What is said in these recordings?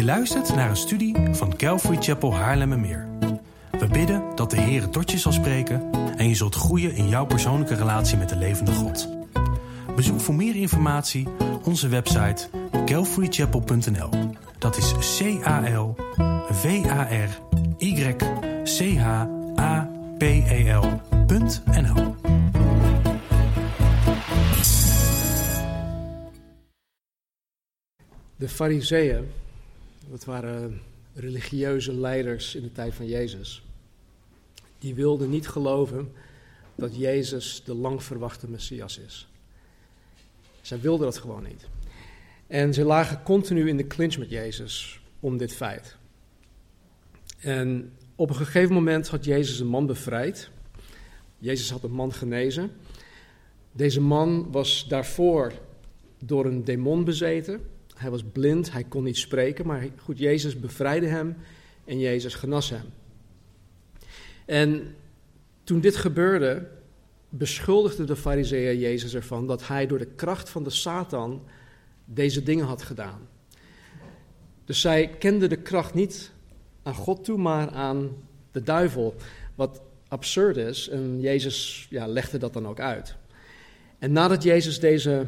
Je luistert naar een studie van Calvary Chapel Haarlemmermeer. We bidden dat de Heer tot je zal spreken en je zult groeien in jouw persoonlijke relatie met de levende God. Bezoek voor meer informatie onze website calvarychapel.nl. Dat is c a l v a r y c h a p e l.nl. De Fariseeën, dat waren religieuze leiders in de tijd van Jezus, die wilden niet geloven dat Jezus de lang verwachte Messias is. Zij wilden dat gewoon niet. En ze lagen continu in de clinch met Jezus om dit feit. En op een gegeven moment had Jezus een man bevrijd. Jezus had een man genezen. Deze man was daarvoor door een demon bezeten. Hij was blind, hij kon niet spreken, maar goed, Jezus bevrijdde hem en Jezus genas hem. En toen dit gebeurde, beschuldigde de fariseeën Jezus ervan dat hij door de kracht van de Satan deze dingen had gedaan. Dus zij kenden de kracht niet aan God toe, maar aan de duivel. Wat absurd is, en Jezus ja, legde dat dan ook uit. En nadat Jezus deze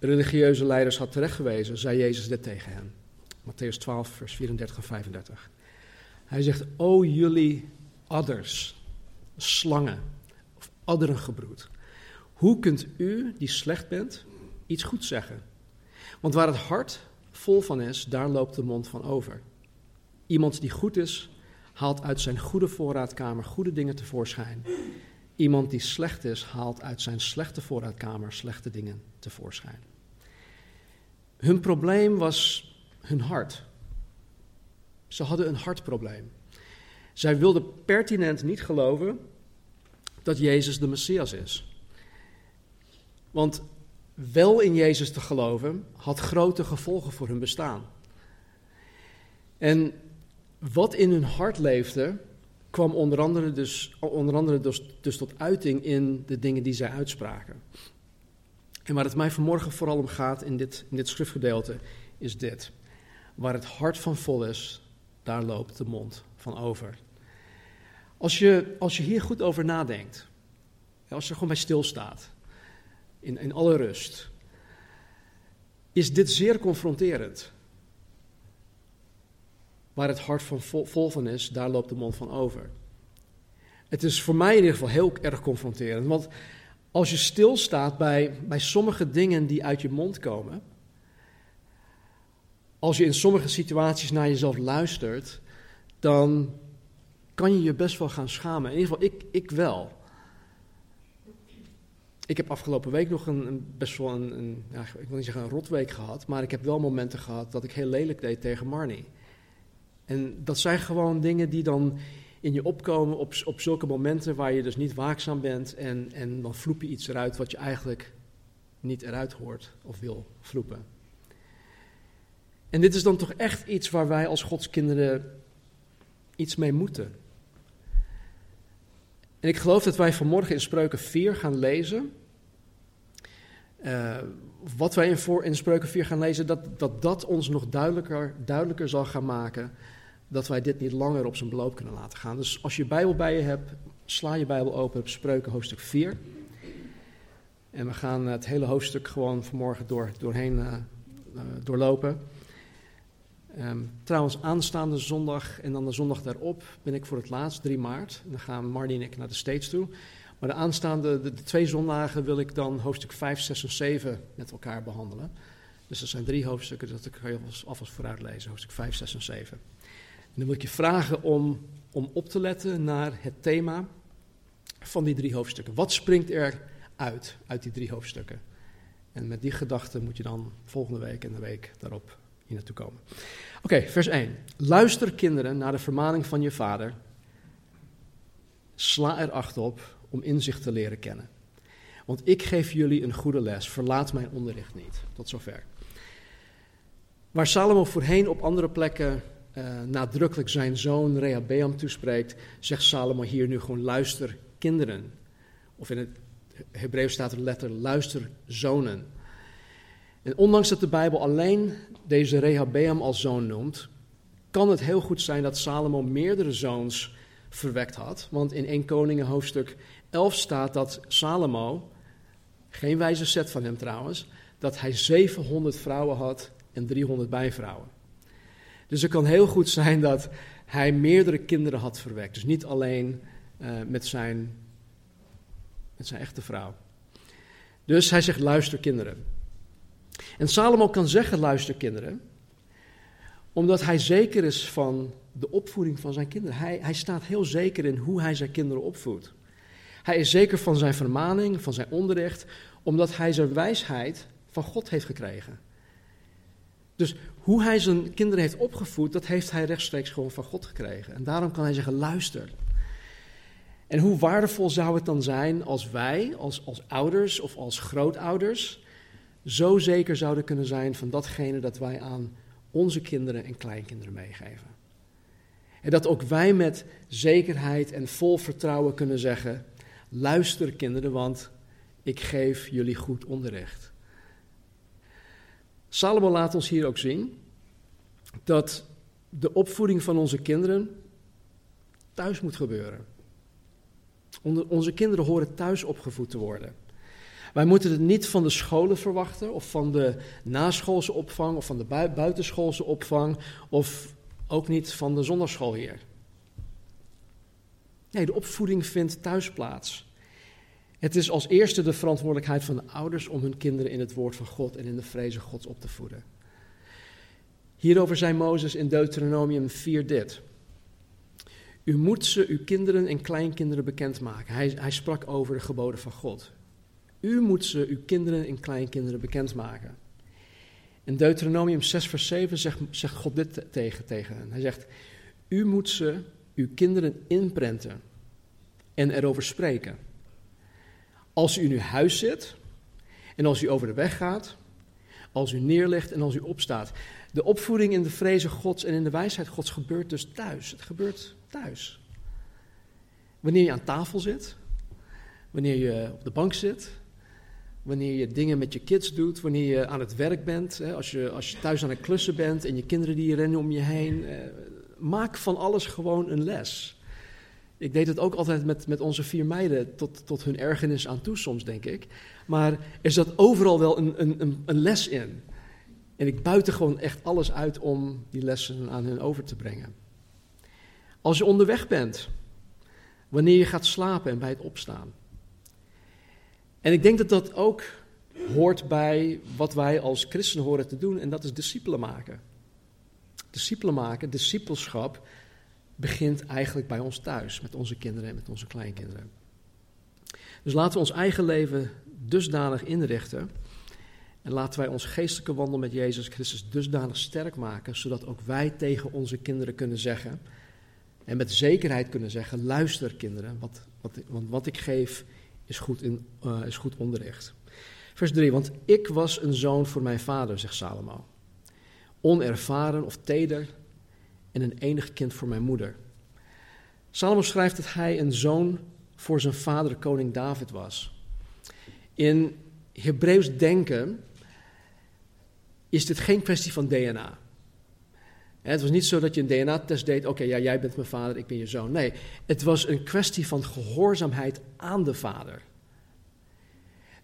religieuze leiders had terechtgewezen, zei Jezus dit tegen hen. Matthäus 12, vers 34 en 35. Hij zegt, o jullie adders, slangen, of adderengebroed. Hoe kunt u, die slecht bent, iets goed zeggen? Want waar het hart vol van is, daar loopt de mond van over. Iemand die goed is, haalt uit zijn goede voorraadkamer goede dingen tevoorschijn. Iemand die slecht is, haalt uit zijn slechte voorraadkamer slechte dingen tevoorschijn. Hun probleem was hun hart. Ze hadden een hartprobleem. Zij wilden pertinent niet geloven dat Jezus de Messias is. Want wel in Jezus te geloven had grote gevolgen voor hun bestaan. En wat in hun hart leefde, kwam onder andere, dus, onder andere dus, dus tot uiting in de dingen die zij uitspraken. En waar het mij vanmorgen vooral om gaat in dit, in dit schriftgedeelte, is dit. Waar het hart van vol is, daar loopt de mond van over. Als je, als je hier goed over nadenkt, als je er gewoon bij stilstaat, in, in alle rust, is dit zeer confronterend. Waar het hart van vol, van is, daar loopt de mond van over. Het is voor mij in ieder geval heel erg confronterend, want als je stilstaat bij, bij sommige dingen die uit je mond komen, als je in sommige situaties naar jezelf luistert, dan kan je je best wel gaan schamen. In ieder geval, ik, ik wel. Ik heb afgelopen week nog een, een best wel een, een ja, ik wil niet zeggen een rotweek gehad, maar ik heb wel momenten gehad dat ik heel lelijk deed tegen Marnie. En dat zijn gewoon dingen die dan in je opkomen op, op zulke momenten waar je dus niet waakzaam bent en, en dan vloep je iets eruit wat je eigenlijk niet eruit hoort of wil vloepen. En dit is dan toch echt iets waar wij als Godskinderen iets mee moeten. En ik geloof dat wij vanmorgen in Spreuken 4 gaan lezen. Uh, wat wij in, voor, in Spreuken 4 gaan lezen, dat, dat dat ons nog duidelijker, duidelijker zal gaan maken dat wij dit niet langer op zijn beloop kunnen laten gaan. Dus als je Bijbel bij je hebt, sla je Bijbel open op Spreuken hoofdstuk 4. En we gaan het hele hoofdstuk gewoon vanmorgen door, doorheen uh, uh, doorlopen. Um, trouwens, aanstaande zondag en dan de zondag daarop ben ik voor het laatst, 3 maart. En dan gaan Marnie en ik naar de States toe. Maar de aanstaande, de, twee zondagen wil ik dan hoofdstuk 5, 6 en 7 met elkaar behandelen. Dus dat zijn drie hoofdstukken, dat je alvast vooruit lezen, hoofdstuk 5, 6 en 7. En dan wil ik je vragen om, om op te letten naar het thema van die drie hoofdstukken. Wat springt er uit, uit die drie hoofdstukken? En met die gedachte moet je dan volgende week en de week daarop hier naartoe komen. Oké, vers 1. Luister kinderen naar de vermaning van je vader. Sla er acht op om inzicht te leren kennen. Want ik geef jullie een goede les. Verlaat mijn onderricht niet. Tot zover. Waar Salomo voorheen op andere plekken uh, nadrukkelijk zijn zoon Rehabeam toespreekt, zegt Salomo hier nu gewoon luister kinderen. Of in het Hebreeuws staat er letter luister zonen. En ondanks dat de Bijbel alleen deze Rehabeam als zoon noemt, kan het heel goed zijn dat Salomo meerdere zoons verwekt had. Want in 1 Koningen hoofdstuk 11 staat dat Salomo, geen wijze set van hem trouwens, dat hij 700 vrouwen had en 300 bijvrouwen. Dus het kan heel goed zijn dat hij meerdere kinderen had verwekt. Dus niet alleen uh, met, zijn, met zijn echte vrouw. Dus hij zegt: luister kinderen. En Salomo kan zeggen: luister kinderen, omdat hij zeker is van de opvoeding van zijn kinderen. Hij, hij staat heel zeker in hoe hij zijn kinderen opvoedt. Hij is zeker van zijn vermaning, van zijn onderricht, omdat hij zijn wijsheid van God heeft gekregen. Dus hoe hij zijn kinderen heeft opgevoed, dat heeft hij rechtstreeks gewoon van God gekregen. En daarom kan hij zeggen: luister. En hoe waardevol zou het dan zijn als wij, als, als ouders of als grootouders, zo zeker zouden kunnen zijn van datgene dat wij aan onze kinderen en kleinkinderen meegeven. En dat ook wij met zekerheid en vol vertrouwen kunnen zeggen: luister kinderen, want ik geef jullie goed onderricht. Salomo laat ons hier ook zien dat de opvoeding van onze kinderen thuis moet gebeuren. Onze kinderen horen thuis opgevoed te worden. Wij moeten het niet van de scholen verwachten, of van de naschoolse opvang, of van de buitenschoolse opvang, of ook niet van de zondagschool hier. Nee, de opvoeding vindt thuis plaats. Het is als eerste de verantwoordelijkheid van de ouders om hun kinderen in het woord van God en in de vrezen Gods op te voeden. Hierover zei Mozes in Deuteronomium 4 dit. U moet ze uw kinderen en kleinkinderen bekendmaken. Hij, hij sprak over de geboden van God. U moet ze uw kinderen en kleinkinderen bekendmaken. In Deuteronomium 6 vers 7 zegt, zegt God dit tegen, tegen hen. Hij zegt, u moet ze uw kinderen inprenten en erover spreken. Als u in uw huis zit en als u over de weg gaat, als u neerlegt en als u opstaat. De opvoeding in de vrezen Gods en in de wijsheid Gods gebeurt dus thuis. Het gebeurt thuis. Wanneer je aan tafel zit, wanneer je op de bank zit, wanneer je dingen met je kids doet, wanneer je aan het werk bent, als, je, als je thuis aan het klussen bent en je kinderen die rennen om je heen. Eh, maak van alles gewoon een les. Ik deed het ook altijd met, met onze vier meiden, tot, tot hun ergernis aan toe soms, denk ik. Maar er zat overal wel een, een, een les in. En ik buiten gewoon echt alles uit om die lessen aan hen over te brengen. Als je onderweg bent, wanneer je gaat slapen en bij het opstaan. En ik denk dat dat ook hoort bij wat wij als christenen horen te doen, en dat is discipelen maken. Discipelen maken, discipelschap, begint eigenlijk bij ons thuis, met onze kinderen en met onze kleinkinderen. Dus laten we ons eigen leven dusdanig inrichten. En laten wij ons geestelijke wandel met Jezus Christus dusdanig sterk maken, zodat ook wij tegen onze kinderen kunnen zeggen, en met zekerheid kunnen zeggen: luister kinderen, wat, wat, want wat ik geef is goed, in, uh, is goed onderricht. Vers 3, want ik was een zoon voor mijn vader, zegt Salomo. Onervaren of teder en een enig kind voor mijn moeder. Salomo schrijft dat hij een zoon voor zijn vader, koning David, was. In Hebreeuws denken is dit geen kwestie van DNA. Het was niet zo dat je een DNA-test deed, oké, ja, jij bent mijn vader, ik ben je zoon. Nee, het was een kwestie van gehoorzaamheid aan de vader.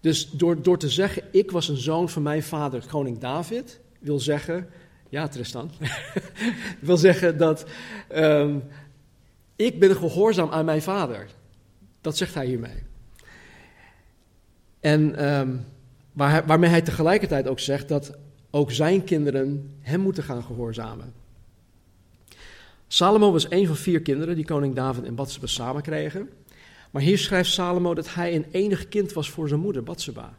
Dus door, door te zeggen, ik was een zoon van mijn vader, koning David, wil zeggen, ja Tristan, wil zeggen dat um, ik ben gehoorzaam aan mijn vader. Dat zegt hij hiermee. En um, waar, waarmee hij tegelijkertijd ook zegt dat ook zijn kinderen hem moeten gaan gehoorzamen. Salomo was een van vier kinderen die koning David en Bathsheba samen kregen. Maar hier schrijft Salomo dat hij een enig kind was voor zijn moeder, Bathsheba.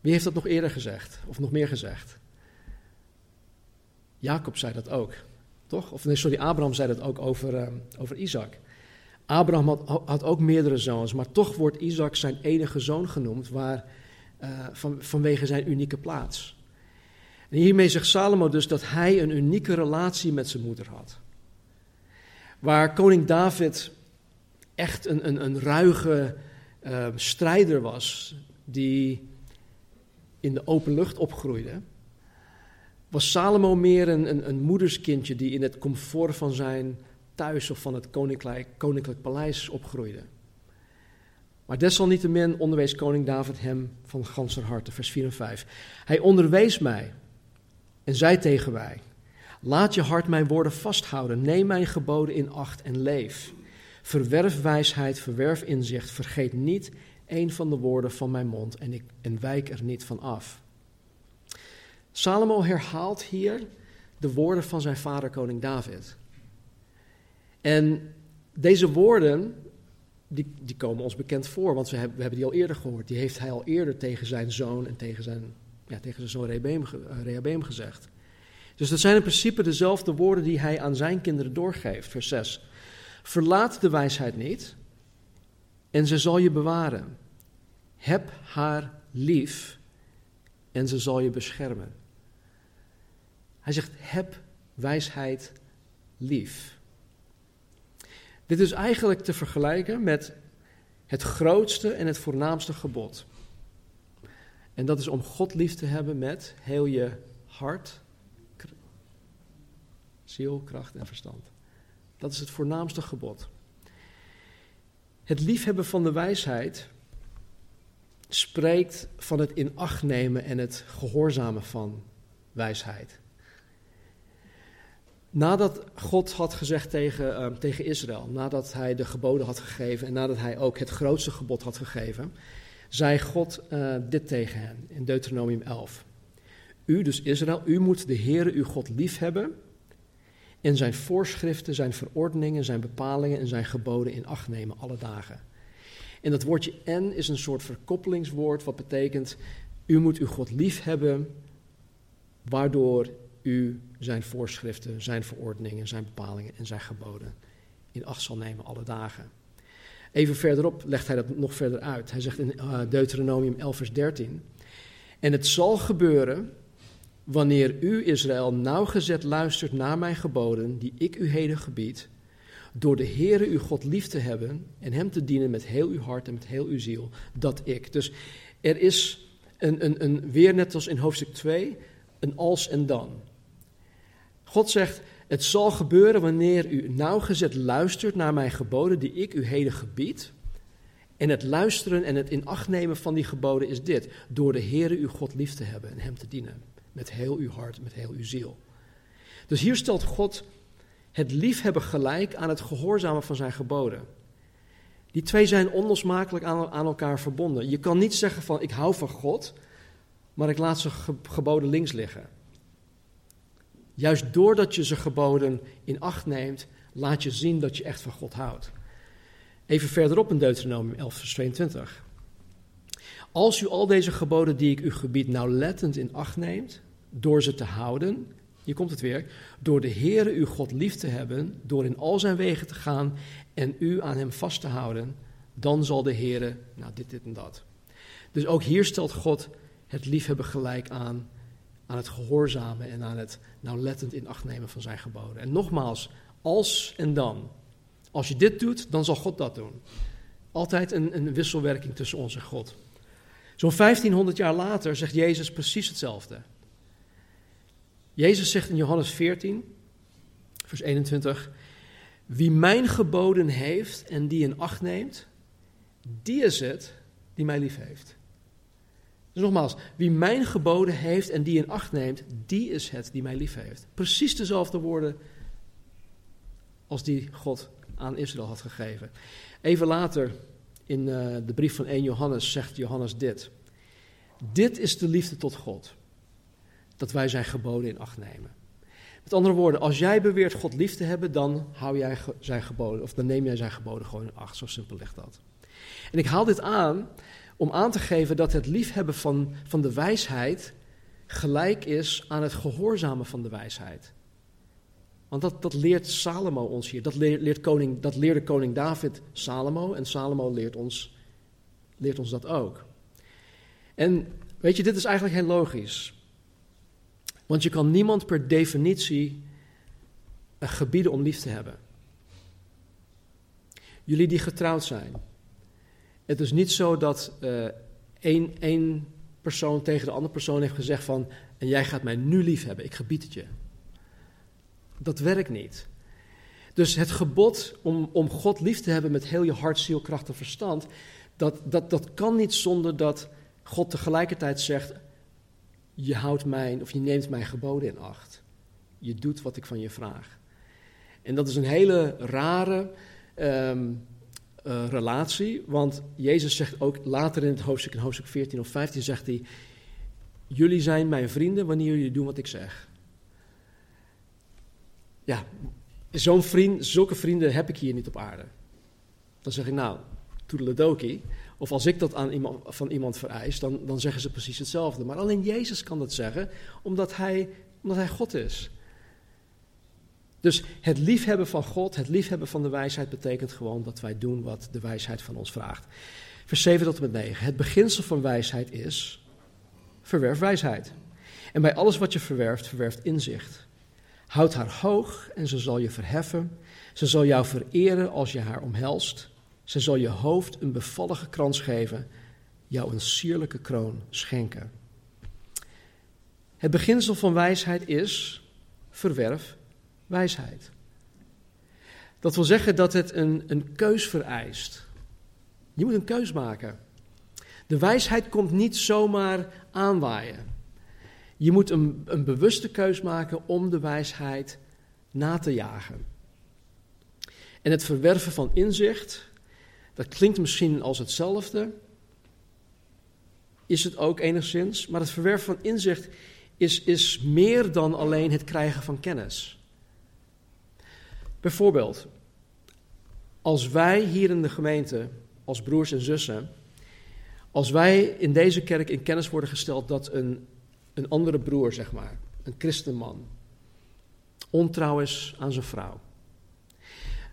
Wie heeft dat nog eerder gezegd? Of nog meer gezegd? Jacob zei dat ook, toch? Of nee, sorry, Abraham zei dat ook over, uh, over Isaac. Abraham had, had, ook meerdere zoons, maar toch wordt Isaac zijn enige zoon genoemd waar, uh, van, vanwege zijn unieke plaats. En hiermee zegt Salomo dus dat hij een unieke relatie met zijn moeder had. Waar koning David echt een, een, een ruige uh, strijder was, die in de open lucht opgroeide, Was Salomo meer een, een, een moederskindje die in het comfort van zijn thuis of van het koninklijk, koninklijk paleis opgroeide? Maar desalniettemin onderwees koning David hem van ganser harte. Vers 4 en 5. Hij onderwees mij en zei tegen mij: Laat je hart mijn woorden vasthouden. Neem mijn geboden in acht en leef. Verwerf wijsheid, verwerf inzicht. Vergeet niet een van de woorden van mijn mond en, ik, en wijk er niet van af. Salomo herhaalt hier de woorden van zijn vader koning David. En deze woorden die, die komen ons bekend voor, want we hebben, die al eerder gehoord. Die heeft hij al eerder tegen zijn zoon en tegen zijn, ja, tegen zijn zoon eh, Rehabeam gezegd. Dus dat zijn in principe dezelfde woorden die hij aan zijn kinderen doorgeeft. Vers 6. Verlaat de wijsheid niet en ze zal je bewaren. Heb haar lief en ze zal je beschermen. Hij zegt: heb wijsheid lief. Dit is eigenlijk te vergelijken met het grootste en het voornaamste gebod. En dat is om God lief te hebben met heel je hart, ziel, kracht en verstand. Dat is het voornaamste gebod. Het liefhebben van de wijsheid spreekt van het in acht nemen en het gehoorzamen van wijsheid. Nadat God had gezegd tegen, uh, tegen Israël, nadat hij de geboden had gegeven en nadat hij ook het grootste gebod had gegeven, zei God uh, dit tegen hen in Deuteronomium 11. U, dus Israël, u moet de Heere uw God liefhebben en zijn voorschriften, zijn verordeningen, zijn bepalingen en zijn geboden in acht nemen alle dagen. En dat woordje en is een soort verkoppelingswoord wat betekent, u moet uw God liefhebben, waardoor u zijn voorschriften, zijn verordeningen, zijn bepalingen en zijn geboden in acht zal nemen alle dagen. Even verderop legt hij dat nog verder uit. Hij zegt in uh, Deuteronomium 11, vers 13: En het zal gebeuren wanneer u, Israël, nauwgezet luistert naar mijn geboden, die ik u heden gebied, door de Heere uw God lief te hebben en hem te dienen met heel uw hart en met heel uw ziel, dat ik. Dus er is een, een, een weer net als in hoofdstuk 2, een als en dan. God zegt, het zal gebeuren wanneer u nauwgezet luistert naar mijn geboden die ik u heden gebied. En het luisteren en het in acht nemen van die geboden is dit: door de Heere uw God lief te hebben en hem te dienen. Met heel uw hart, met heel uw ziel. Dus hier stelt God het liefhebben gelijk aan het gehoorzamen van zijn geboden. Die twee zijn onlosmakelijk aan, aan elkaar verbonden. Je kan niet zeggen van ik hou van God, maar ik laat zijn geboden links liggen. Juist doordat je zijn geboden in acht neemt, laat je zien dat je echt van God houdt. Even verderop in Deuteronomium 11, vers 22. Als u al deze geboden die ik u gebied nauwlettend in acht neemt, door ze te houden, hier komt het weer, door de Heere uw God lief te hebben, door in al zijn wegen te gaan en u aan hem vast te houden, dan zal de Heere, nou dit, dit en dat. Dus ook hier stelt God het liefhebben gelijk aan aan het gehoorzamen en aan het nauwlettend in acht nemen van zijn geboden. En nogmaals, als en dan. Als je dit doet, dan zal God dat doen. Altijd een, een wisselwerking tussen ons en God. Zo'n 1500 jaar later zegt Jezus precies hetzelfde. Jezus zegt in Johannes 14, vers 21, wie mijn geboden heeft en die in acht neemt, die is het die mij lief heeft. Dus nogmaals, wie mijn geboden heeft en die in acht neemt, die is het die mij lief heeft. Precies dezelfde woorden als die God aan Israël had gegeven. Even later in uh, de brief van 1 Johannes zegt Johannes dit. Dit is de liefde tot God, dat wij zijn geboden in acht nemen. Met andere woorden, als jij beweert God lief te hebben, dan hou jij zijn geboden, of dan neem jij zijn geboden gewoon in acht. Zo simpel ligt dat. En ik haal dit aan om aan te geven dat het liefhebben van, van de wijsheid gelijk is aan het gehoorzamen van de wijsheid. Want dat, dat leert Salomo ons hier. Dat, leert koning, dat leerde koning David Salomo en Salomo leert ons, leert ons dat ook. En weet je, dit is eigenlijk heel logisch. Want je kan niemand per definitie gebieden om lief te hebben. Jullie die getrouwd zijn, het is niet zo dat uh, één, één persoon tegen de andere persoon heeft gezegd van, en jij gaat mij nu lief hebben, ik gebied het je. Dat werkt niet. Dus het gebod om, om God lief te hebben met heel je hart, ziel, kracht en verstand, dat, dat, dat kan niet zonder dat God tegelijkertijd zegt, je houdt mijn, of je neemt mijn geboden in acht. Je doet wat ik van je vraag. En dat is een hele rare ehm, eh, relatie, want Jezus zegt ook later in het hoofdstuk, in hoofdstuk 14 of 15, zegt hij, jullie zijn mijn vrienden wanneer jullie doen wat ik zeg. Ja, zo'n vriend, zulke vrienden heb ik hier niet op aarde. Dan zeg ik, nou, toedeledokie. Of als ik dat aan iemand, van iemand vereis, dan, dan zeggen ze precies hetzelfde. Maar alleen Jezus kan dat zeggen, omdat hij, omdat hij God is. Dus het liefhebben van God, het liefhebben van de wijsheid betekent gewoon dat wij doen wat de wijsheid van ons vraagt. Vers 7 tot en met 9. Het beginsel van wijsheid is, verwerf wijsheid. En bij alles wat je verwerft, verwerft inzicht. Houd haar hoog en ze zal je verheffen. Ze zal jou vereren als je haar omhelst. Ze zal je hoofd een bevallige krans geven, jou een sierlijke kroon schenken. Het beginsel van wijsheid is: verwerf wijsheid. Dat wil zeggen dat het een, een keus vereist. Je moet een keus maken. De wijsheid komt niet zomaar aanwaaien. Je moet een, een bewuste keus maken om de wijsheid na te jagen. En het verwerven van inzicht, dat klinkt misschien als hetzelfde, is het ook enigszins, maar het verwerven van inzicht is, is meer dan alleen het krijgen van kennis. Bijvoorbeeld, als wij hier in de gemeente, als broers en zussen, als wij in deze kerk in kennis worden gesteld dat een, een andere broer, zeg maar, een christenman, ontrouw is aan zijn vrouw,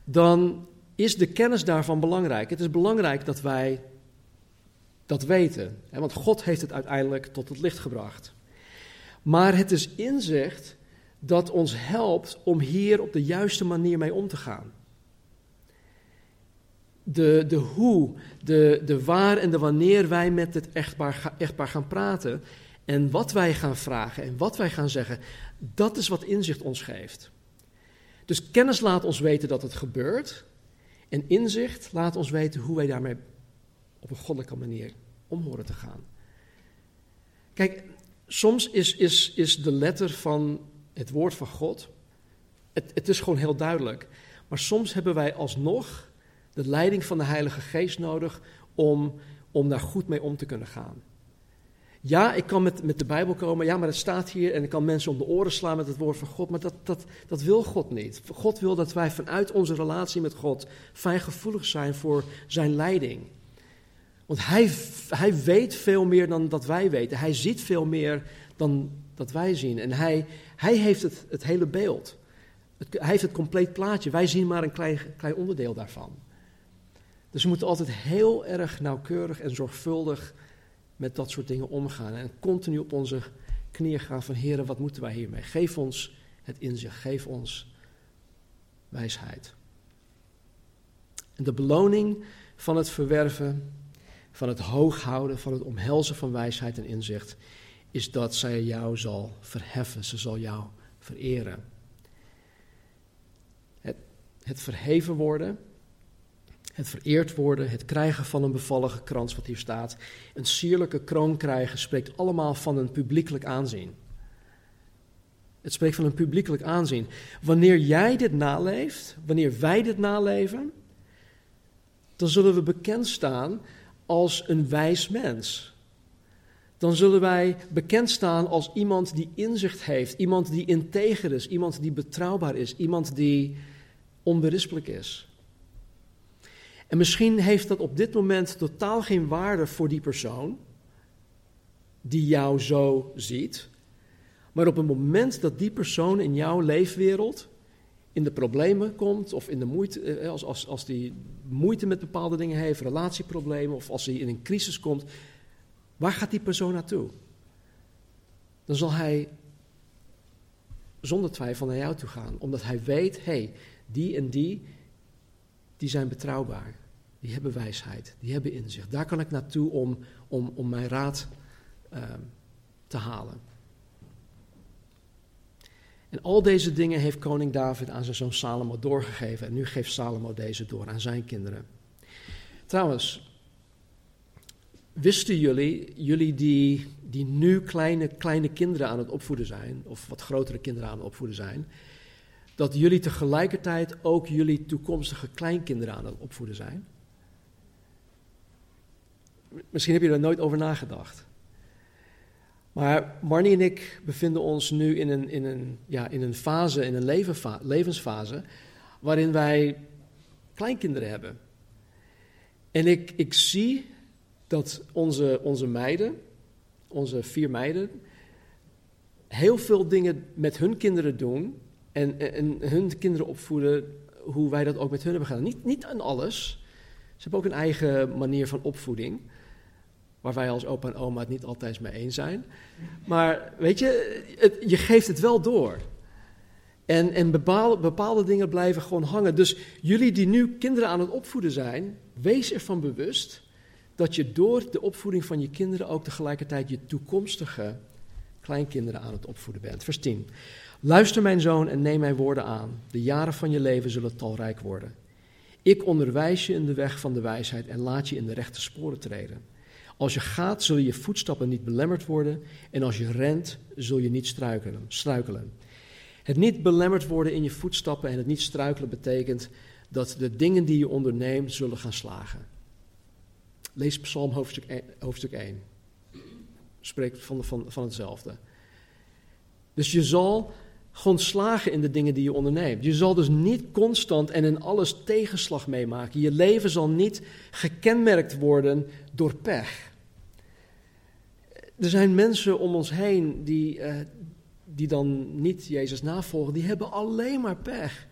dan is de kennis daarvan belangrijk. Het is belangrijk dat wij dat weten, hè, want God heeft het uiteindelijk tot het licht gebracht. Maar het is inzicht dat ons helpt om hier op de juiste manier mee om te gaan. De, de hoe, de, de waar en de wanneer wij met het echtpaar, echtpaar gaan praten en wat wij gaan vragen en wat wij gaan zeggen, dat is wat inzicht ons geeft. Dus kennis laat ons weten dat het gebeurt en inzicht laat ons weten hoe wij daarmee op een goddelijke manier om horen te gaan. Kijk, soms is, is, is de letter van het woord van God, het, het is gewoon heel duidelijk. Maar soms hebben wij alsnog de leiding van de Heilige Geest nodig om, om daar goed mee om te kunnen gaan. Ja, ik kan met, met de Bijbel komen, ja, maar het staat hier en ik kan mensen om de oren slaan met het woord van God, maar dat, dat, dat wil God niet. God wil dat wij vanuit onze relatie met God fijngevoelig zijn voor zijn leiding. Want hij, hij weet veel meer dan dat wij weten. Hij ziet veel meer dan dat wij zien. En hij, hij heeft het, het hele beeld. Hij heeft het compleet plaatje. Wij zien maar een klein, klein onderdeel daarvan. Dus we moeten altijd heel erg nauwkeurig en zorgvuldig met dat soort dingen omgaan. En continu op onze knieën gaan van, heren, wat moeten wij hiermee? Geef ons het inzicht, geef ons wijsheid. En de beloning van het verwerven, van het hooghouden, van het omhelzen van wijsheid en inzicht, is dat zij jou zal verheffen, ze zal jou vereren. Het, het verheven worden, het vereerd worden, het krijgen van een bevallige krans, wat hier staat, een sierlijke kroon krijgen, spreekt allemaal van een publiekelijk aanzien. Het spreekt van een publiekelijk aanzien. Wanneer jij dit naleeft, wanneer wij dit naleven, dan zullen we bekend staan als een wijs mens dan zullen wij bekend staan als iemand die inzicht heeft, iemand die integer is, iemand die betrouwbaar is, iemand die onberispelijk is. En misschien heeft dat op dit moment totaal geen waarde voor die persoon die jou zo ziet. Maar op het moment dat die persoon in jouw leefwereld in de problemen komt, of in de moeite, eh, als, als, als die moeite met bepaalde dingen heeft, relatieproblemen, of als hij in een crisis komt, Waar gaat die persoon naartoe? Dan zal hij zonder twijfel naar jou toe gaan, omdat hij weet, hé, hey, die en die, die zijn betrouwbaar. Die hebben wijsheid, die hebben inzicht. Daar kan ik naartoe om, om, om mijn raad ehm, te halen. En al deze dingen heeft koning David aan zijn zoon Salomo doorgegeven. En nu geeft Salomo deze door aan zijn kinderen. Trouwens, wisten jullie, jullie die, die nu kleine, kleine kinderen aan het opvoeden zijn, of wat grotere kinderen aan het opvoeden zijn, dat jullie tegelijkertijd ook jullie toekomstige kleinkinderen aan het opvoeden zijn? Misschien heb je er nooit over nagedacht. Maar Marnie en ik bevinden ons nu in een, in een, ja, in een fase, in een levensfase, waarin wij kleinkinderen hebben. En ik, ik zie dat onze, onze meiden, onze vier meiden, heel veel dingen met hun kinderen doen en, en hun kinderen opvoeden hoe wij dat ook met hun hebben gedaan. Niet, niet aan alles. Ze hebben ook een eigen manier van opvoeding waar wij als opa en oma het niet altijd mee eens zijn. Maar weet je, je geeft het wel door. En, en bepaalde, bepaalde dingen blijven gewoon hangen. Dus jullie die nu kinderen aan het opvoeden zijn, wees ervan bewust dat je door de opvoeding van je kinderen ook tegelijkertijd je toekomstige kleinkinderen aan het opvoeden bent. Vers 10. Luister mijn zoon en neem mijn woorden aan. De jaren van je leven zullen talrijk worden. Ik onderwijs je in de weg van de wijsheid en laat je in de rechte sporen treden. Als je gaat, zul je voetstappen niet belemmerd worden. En als je rent, zul je niet struikelen. struikelen. Het niet belemmerd worden in je voetstappen en het niet struikelen betekent dat de dingen die je onderneemt zullen gaan slagen. Lees Psalm hoofdstuk 1. Hoofdstuk 1. Spreekt van, van, van hetzelfde. Dus je zal gewoon slagen in de dingen die je onderneemt. Je zal dus niet constant en in alles tegenslag meemaken. Je leven zal niet gekenmerkt worden door pech. Er zijn mensen om ons heen die, uh, die dan niet Jezus navolgen, die hebben alleen maar pech.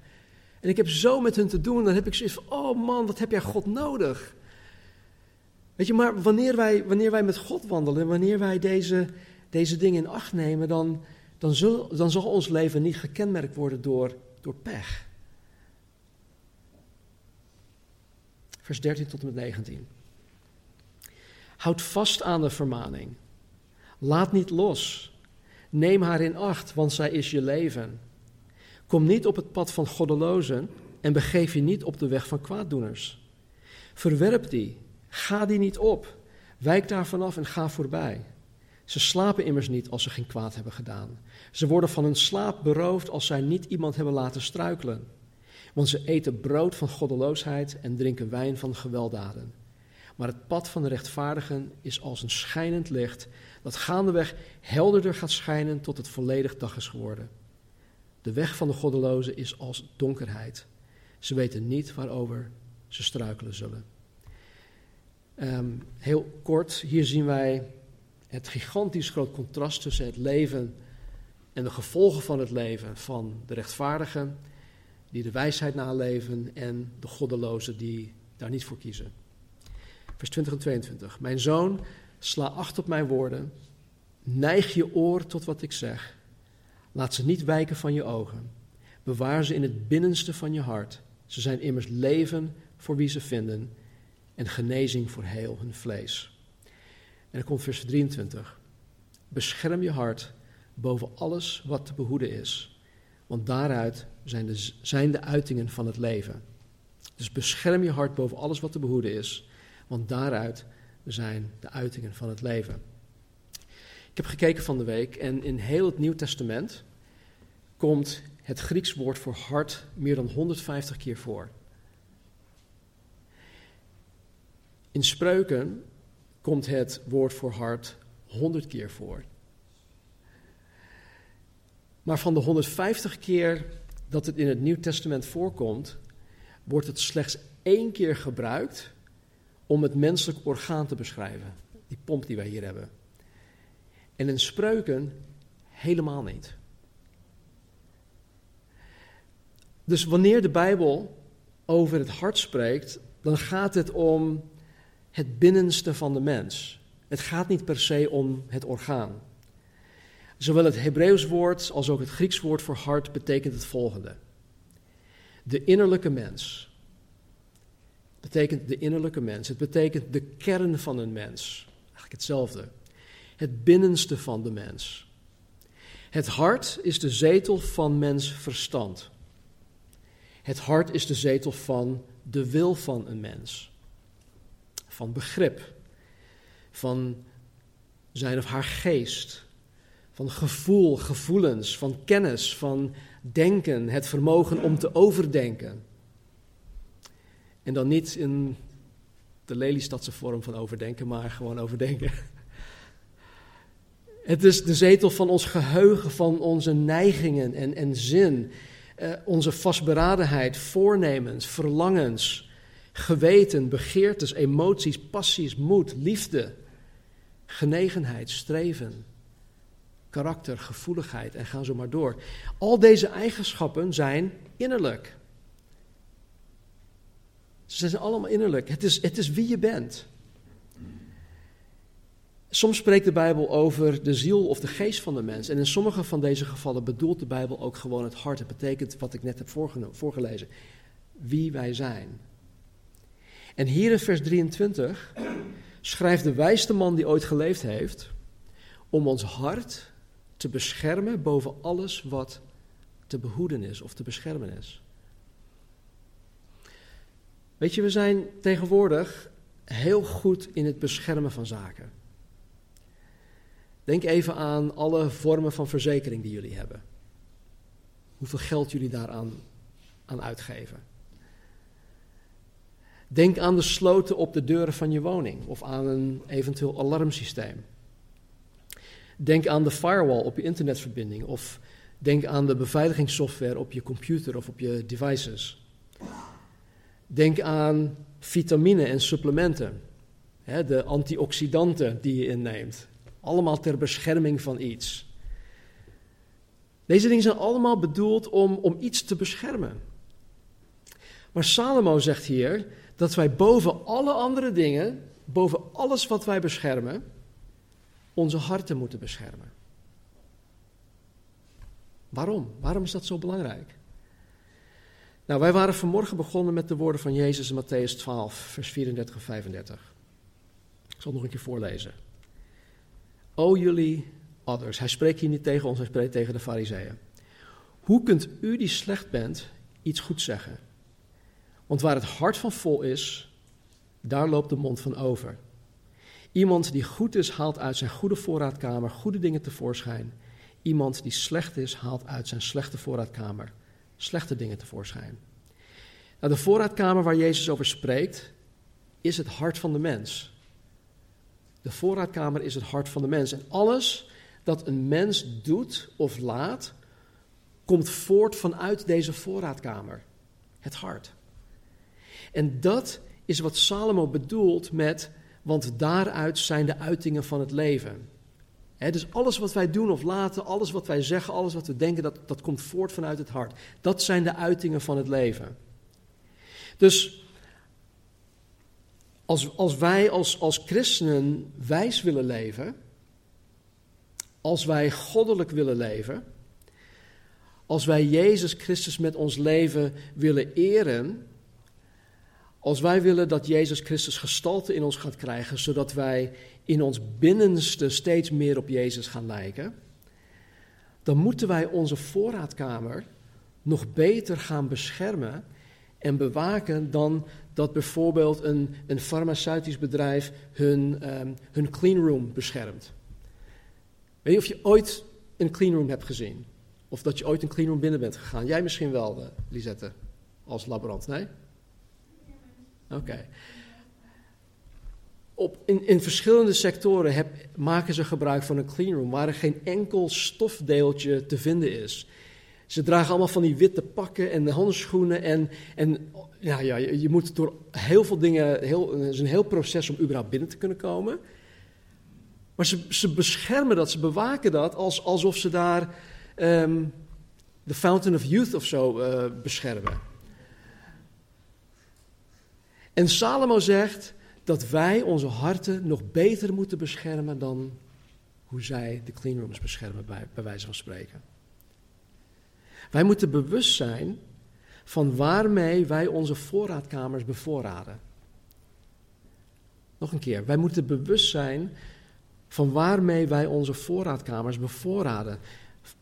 En ik heb zo met hun te doen, dan heb ik zoiets van, oh man, wat heb jij God nodig? Weet je, maar wanneer wij, wanneer wij met God wandelen, wanneer wij deze, deze dingen in acht nemen, dan, dan, zul, dan zal ons leven niet gekenmerkt worden door, door pech. Vers 13 tot en met 19. Houd vast aan de vermaning. Laat niet los. Neem haar in acht, want zij is je leven. Kom niet op het pad van goddelozen en begeef je niet op de weg van kwaaddoeners. Verwerp die, ga die niet op. Wijk daar vanaf en ga voorbij. Ze slapen immers niet als ze geen kwaad hebben gedaan. Ze worden van hun slaap beroofd als zij niet iemand hebben laten struikelen. Want ze eten brood van goddeloosheid en drinken wijn van gewelddaden. Maar het pad van de rechtvaardigen is als een schijnend licht, dat gaandeweg helderder gaat schijnen tot het volledig dag is geworden. De weg van de goddelozen is als donkerheid. Ze weten niet waarover ze struikelen zullen. Ehm, heel kort, hier zien wij het gigantisch groot contrast tussen het leven en de gevolgen van het leven van de rechtvaardigen, die de wijsheid naleven, en de goddelozen die daar niet voor kiezen. Vers 20 en 22. Mijn zoon, sla acht op mijn woorden, neig je oor tot wat ik zeg, laat ze niet wijken van je ogen, bewaar ze in het binnenste van je hart. Ze zijn immers leven voor wie ze vinden en genezing voor heel hun vlees. En dan komt vers 23. Bescherm je hart boven alles wat te behoeden is, want daaruit zijn de, zijn de uitingen van het leven. Dus bescherm je hart boven alles wat te behoeden is, want daaruit zijn de uitingen van het leven. Ik heb gekeken van de week en in heel het Nieuw Testament komt het Grieks woord voor hart meer dan 150 keer voor. In spreuken komt het woord voor hart 100 keer voor. Maar van de 150 keer dat het in het Nieuw Testament voorkomt, wordt het slechts één keer gebruikt om het menselijk orgaan te beschrijven. Die pomp die wij hier hebben. En in spreuken helemaal niet. Dus wanneer de Bijbel over het hart spreekt, dan gaat het om het binnenste van de mens. Het gaat niet per se om het orgaan. Zowel het Hebreeuws woord als ook het Grieks woord voor hart betekent het volgende. De innerlijke mens betekent de innerlijke mens. Het betekent de kern van een mens. Eigenlijk hetzelfde. het binnenste van de mens. Het hart is de zetel van mens verstand. Het hart is de zetel van de wil van een mens. Van begrip. Van zijn of haar geest. Van gevoel, gevoelens, van kennis, van denken, het vermogen om te overdenken. En dan niet in de Lelystadse vorm van overdenken, maar gewoon overdenken. Het is de zetel van ons geheugen, van onze neigingen en, en zin, eh, onze vastberadenheid, voornemens, verlangens, geweten, begeertes, emoties, passies, moed, liefde, genegenheid, streven, karakter, gevoeligheid en gaan zo maar door. Al deze eigenschappen zijn innerlijk. Ze zijn allemaal innerlijk. Het is, het is wie je bent. Soms spreekt de Bijbel over de ziel of de geest van de mens. En in sommige van deze gevallen bedoelt de Bijbel ook gewoon het hart. Het betekent wat ik net heb voorgelezen. Wie wij zijn. En hier in vers 23 schrijft de wijste man die ooit geleefd heeft. om ons hart te beschermen boven alles wat te behoeden is of te beschermen is. Weet je, we zijn tegenwoordig heel goed in het beschermen van zaken. Denk even aan alle vormen van verzekering die jullie hebben. Hoeveel geld jullie daaraan aan uitgeven. Denk aan de sloten op de deuren van je woning of aan een eventueel alarmsysteem. Denk aan de firewall op je internetverbinding of denk aan de beveiligingssoftware op je computer of op je devices. Denk aan vitamine en supplementen, hè, de antioxidanten die je inneemt. Allemaal ter bescherming van iets. Deze dingen zijn allemaal bedoeld om, om iets te beschermen. Maar Salomo zegt hier dat wij boven alle andere dingen, boven alles wat wij beschermen, onze harten moeten beschermen. Waarom? Waarom is dat zo belangrijk? Nou, wij waren vanmorgen begonnen met de woorden van Jezus in Matthäus 12, vers 34 en 35. Ik zal het nog een keer voorlezen. O jullie others. Hij spreekt hier niet tegen ons, hij spreekt tegen de fariseeën. Hoe kunt u die slecht bent iets goed zeggen? Want waar het hart van vol is, daar loopt de mond van over. Iemand die goed is, haalt uit zijn goede voorraadkamer goede dingen tevoorschijn. Iemand die slecht is, haalt uit zijn slechte voorraadkamer slechte dingen tevoorschijn. Nou, de voorraadkamer waar Jezus over spreekt, is het hart van de mens. De voorraadkamer is het hart van de mens. En alles dat een mens doet of laat, komt voort vanuit deze voorraadkamer. Het hart. En dat is wat Salomo bedoelt met, want daaruit zijn de uitingen van het leven dus alles wat wij doen of laten, alles wat wij zeggen, alles wat we denken, dat, dat komt voort vanuit het hart. Dat zijn de uitingen van het leven. Dus als, als wij als, als christenen wijs willen leven, als wij goddelijk willen leven, als wij Jezus Christus met ons leven willen eren, als wij willen dat Jezus Christus gestalte in ons gaat krijgen, zodat wij in ons binnenste steeds meer op Jezus gaan lijken, dan moeten wij onze voorraadkamer nog beter gaan beschermen en bewaken dan dat bijvoorbeeld een, een farmaceutisch bedrijf hun, um, hun cleanroom beschermt. Weet je of je ooit een cleanroom hebt gezien? Of dat je ooit een cleanroom binnen bent gegaan? Jij misschien wel, uh, Lisette, als laborant, nee? Oké. Op, in, in verschillende sectoren maken ze gebruik van een cleanroom waar er geen enkel stofdeeltje te vinden is. Ze dragen allemaal van die witte pakken en handschoenen. En, en ja, ja, je moet door heel veel dingen. Heel, het is een heel proces om überhaupt binnen te kunnen komen. Maar ze, ze beschermen dat, ze bewaken dat als, alsof ze daar de Fountain of Youth of zo uh, beschermen. En Salomo zegt dat wij onze harten nog beter moeten beschermen dan hoe zij de cleanrooms beschermen, bij, bij wijze van spreken. Wij moeten bewust zijn van waarmee wij onze voorraadkamers bevoorraden. Nog een keer, wij moeten bewust zijn van waarmee wij onze voorraadkamers bevoorraden,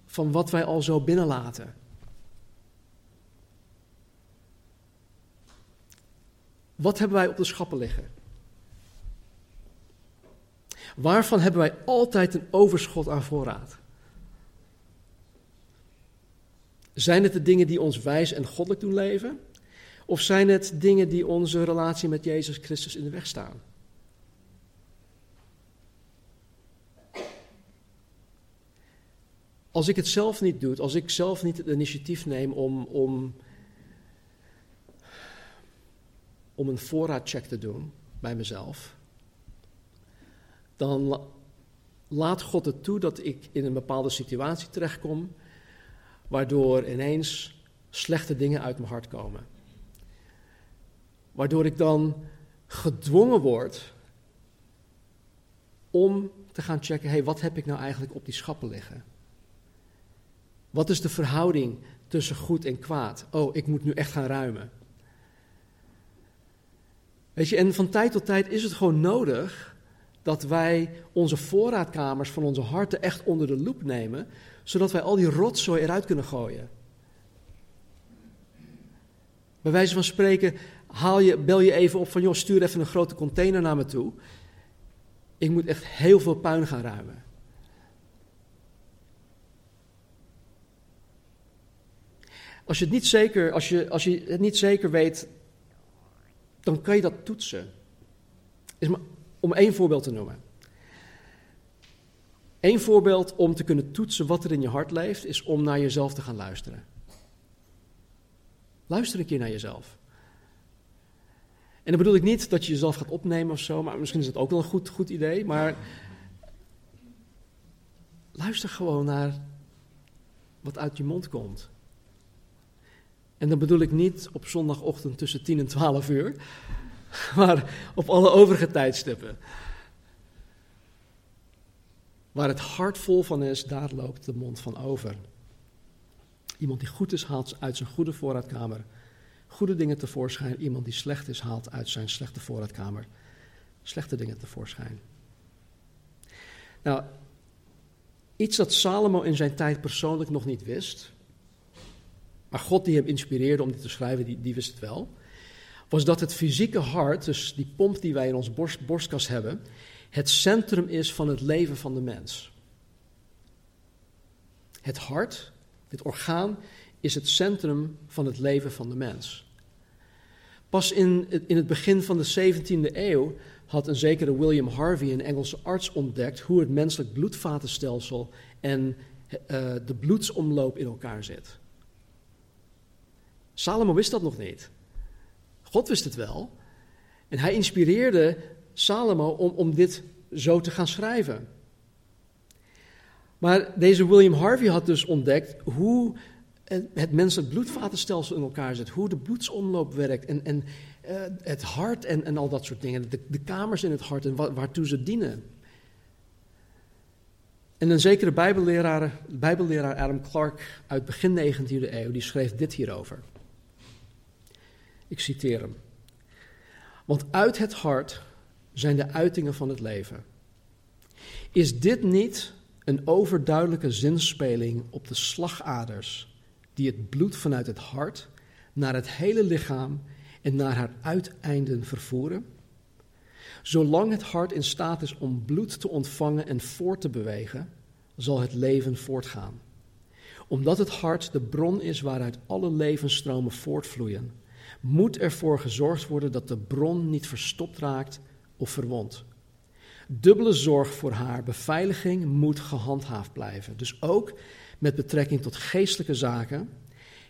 van wat wij al zo binnenlaten. Wat hebben wij op de schappen liggen? Waarvan hebben wij altijd een overschot aan voorraad? Zijn het de dingen die ons wijs en goddelijk doen leven? Of zijn het dingen die onze relatie met Jezus Christus in de weg staan? Als ik het zelf niet doe, als ik zelf niet het initiatief neem om, om, om een voorraadcheck te doen bij mezelf, dan laat God het toe dat ik in een bepaalde situatie terechtkom, waardoor ineens slechte dingen uit mijn hart komen. Waardoor ik dan gedwongen word om te gaan checken, hé, hey, wat heb ik nou eigenlijk op die schappen liggen? Wat is de verhouding tussen goed en kwaad? Oh, ik moet nu echt gaan ruimen. Weet je, en van tijd tot tijd is het gewoon nodig dat wij onze voorraadkamers van onze harten echt onder de loep nemen, zodat wij al die rotzooi eruit kunnen gooien. Bij wijze van spreken haal je, bel je even op van, joh, stuur even een grote container naar me toe. Ik moet echt heel veel puin gaan ruimen. Als je het niet zeker, als je, als je het niet zeker weet, dan kan je dat toetsen. Is maar, om één voorbeeld te noemen. Eén voorbeeld om te kunnen toetsen wat er in je hart leeft, is om naar jezelf te gaan luisteren. Luister een keer naar jezelf. En dan bedoel ik niet dat je jezelf gaat opnemen of zo, maar misschien is het ook wel een goed, goed idee. Maar luister gewoon naar wat uit je mond komt. En dan bedoel ik niet op zondagochtend tussen 10 en 12 uur, maar op alle overige tijdstippen. Waar het hart vol van is, daar loopt de mond van over. Iemand die goed is, haalt uit zijn goede voorraadkamer goede dingen tevoorschijn. Iemand die slecht is, haalt uit zijn slechte voorraadkamer slechte dingen tevoorschijn. Nou, iets dat Salomo in zijn tijd persoonlijk nog niet wist, maar God die hem inspireerde om dit te schrijven, die, die wist het wel, was dat het fysieke hart, dus die pomp die wij in onze borst, hebben, het centrum is van het leven van de mens. Het hart, dit orgaan, is het centrum van het leven van de mens. Pas in, in het begin van de 17e eeuw had een zekere William Harvey, een Engelse arts, ontdekt hoe het menselijk bloedvatenstelsel en uh, de bloedsomloop in elkaar zit. Salomo wist dat nog niet. God wist het wel. En hij inspireerde Salomo om, om dit zo te gaan schrijven. Maar deze William Harvey had dus ontdekt hoe het menselijk bloedvatenstelsel in elkaar zit, hoe de bloedsomloop werkt en, en uh, het hart en, en al dat soort dingen, de, de kamers in het hart en wa, waartoe ze dienen. En een zekere bijbelleraar, bijbelleraar Adam Clark uit begin 19e eeuw, die schreef dit hierover. Ik citeer hem. Want uit het hart zijn de uitingen van het leven. Is dit niet een overduidelijke zinspeling op de slagaders die het bloed vanuit het hart naar het hele lichaam en naar haar uiteinden vervoeren? Zolang het hart in staat is om bloed te ontvangen en voort te bewegen, zal het leven voortgaan. Omdat het hart de bron is waaruit alle levensstromen voortvloeien, moet ervoor gezorgd worden dat de bron niet verstopt raakt of verwondt. Dubbele zorg voor haar beveiliging moet gehandhaafd blijven. Dus ook met betrekking tot geestelijke zaken.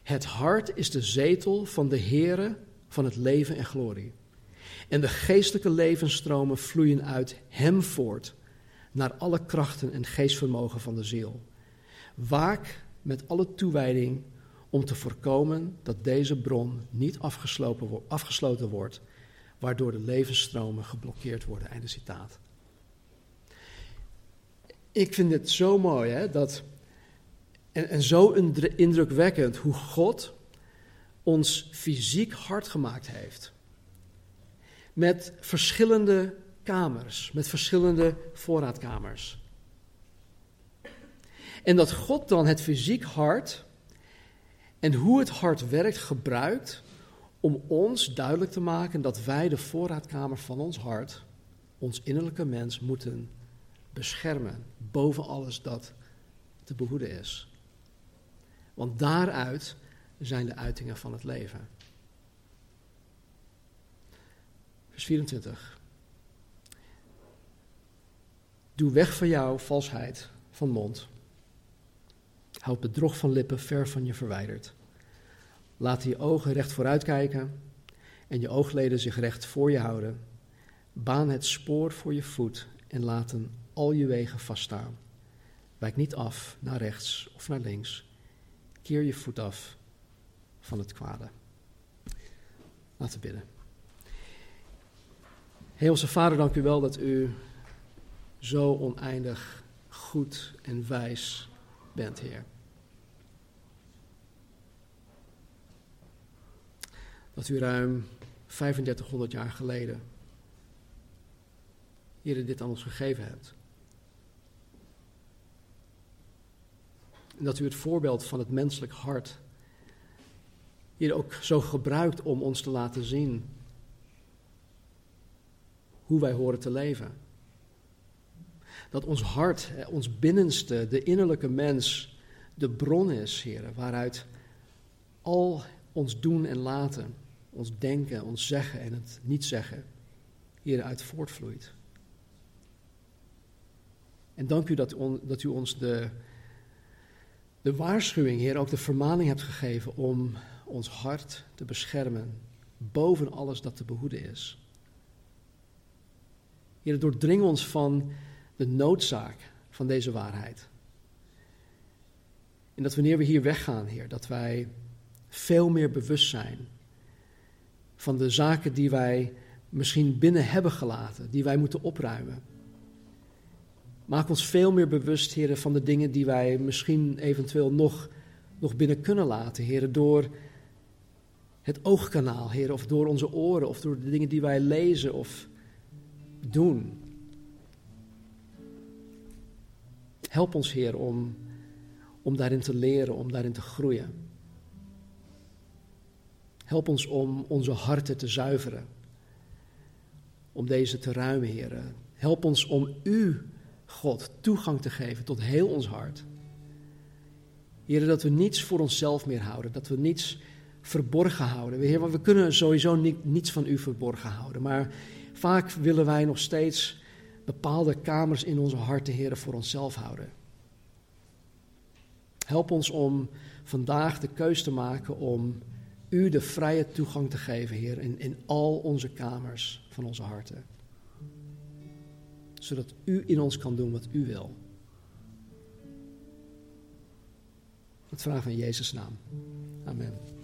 Het hart is de zetel van de Heere van het leven en glorie. En de geestelijke levensstromen vloeien uit Hem voort naar alle krachten en geestvermogen van de ziel. Waak met alle toewijding om te voorkomen dat deze bron niet afgesloten wordt, waardoor de levensstromen geblokkeerd worden. Einde citaat. Ik vind het zo mooi hè, dat en, en zo indrukwekkend hoe God ons fysiek hard gemaakt heeft. Met verschillende kamers met verschillende voorraadkamers. En dat God dan het fysiek hart en hoe het hart werkt gebruikt om ons duidelijk te maken dat wij de voorraadkamer van ons hart, ons innerlijke mens, moeten beschermen boven alles dat te behoeden is. Want daaruit zijn de uitingen van het leven. Vers 24. Doe weg van jou valsheid van mond. Houd bedrog van lippen ver van je verwijderd. Laat je ogen recht vooruit kijken en je oogleden zich recht voor je houden. Baan het spoor voor je voet en laten al je wegen vaststaan. Wijk niet af naar rechts of naar links. Keer je voet af van het kwade. Laten bidden. Hemelse Vader, dank u wel dat u zo oneindig goed en wijs bent, Heer. Dat u ruim 3500 jaar geleden, Heer, dit aan ons gegeven hebt. En dat u het voorbeeld van het menselijk hart hier ook zo gebruikt om ons te laten zien hoe wij horen te leven. Dat ons hart, ons binnenste, de innerlijke mens, de bron is, heren, waaruit al ons doen en laten, ons denken, ons zeggen en het niet zeggen, hieruit voortvloeit. En dank u dat, dat u ons de, de waarschuwing, Heer, ook de vermaning hebt gegeven om ons hart te beschermen boven alles dat te behoeden is. Heer, doordring ons van de noodzaak van deze waarheid. En dat wanneer we hier weggaan, Heer, dat wij veel meer bewust zijn van de zaken die wij misschien binnen hebben gelaten, die wij moeten opruimen. Maak ons veel meer bewust, Heer, van de dingen die wij misschien eventueel nog, nog binnen kunnen laten, Heer, door het oogkanaal, Heer, of door onze oren, of door de dingen die wij lezen of doen. Help ons, Heer, om, om daarin te leren, om daarin te groeien. Help ons om onze harten te zuiveren, om deze te ruimen, Heer. Help ons om U, God, toegang te geven tot heel ons hart. Heer, dat we niets voor onszelf meer houden, dat we niets verborgen houden. Heer, want we kunnen sowieso niets van U verborgen houden, maar vaak willen wij nog steeds bepaalde kamers in onze harten, Heer, voor onszelf houden. Help ons om vandaag de keus te maken om U de vrije toegang te geven, Heer, in, in al onze kamers van onze harten. Zodat U in ons kan doen wat U wil. Het vragen in Jezus' naam. Amen.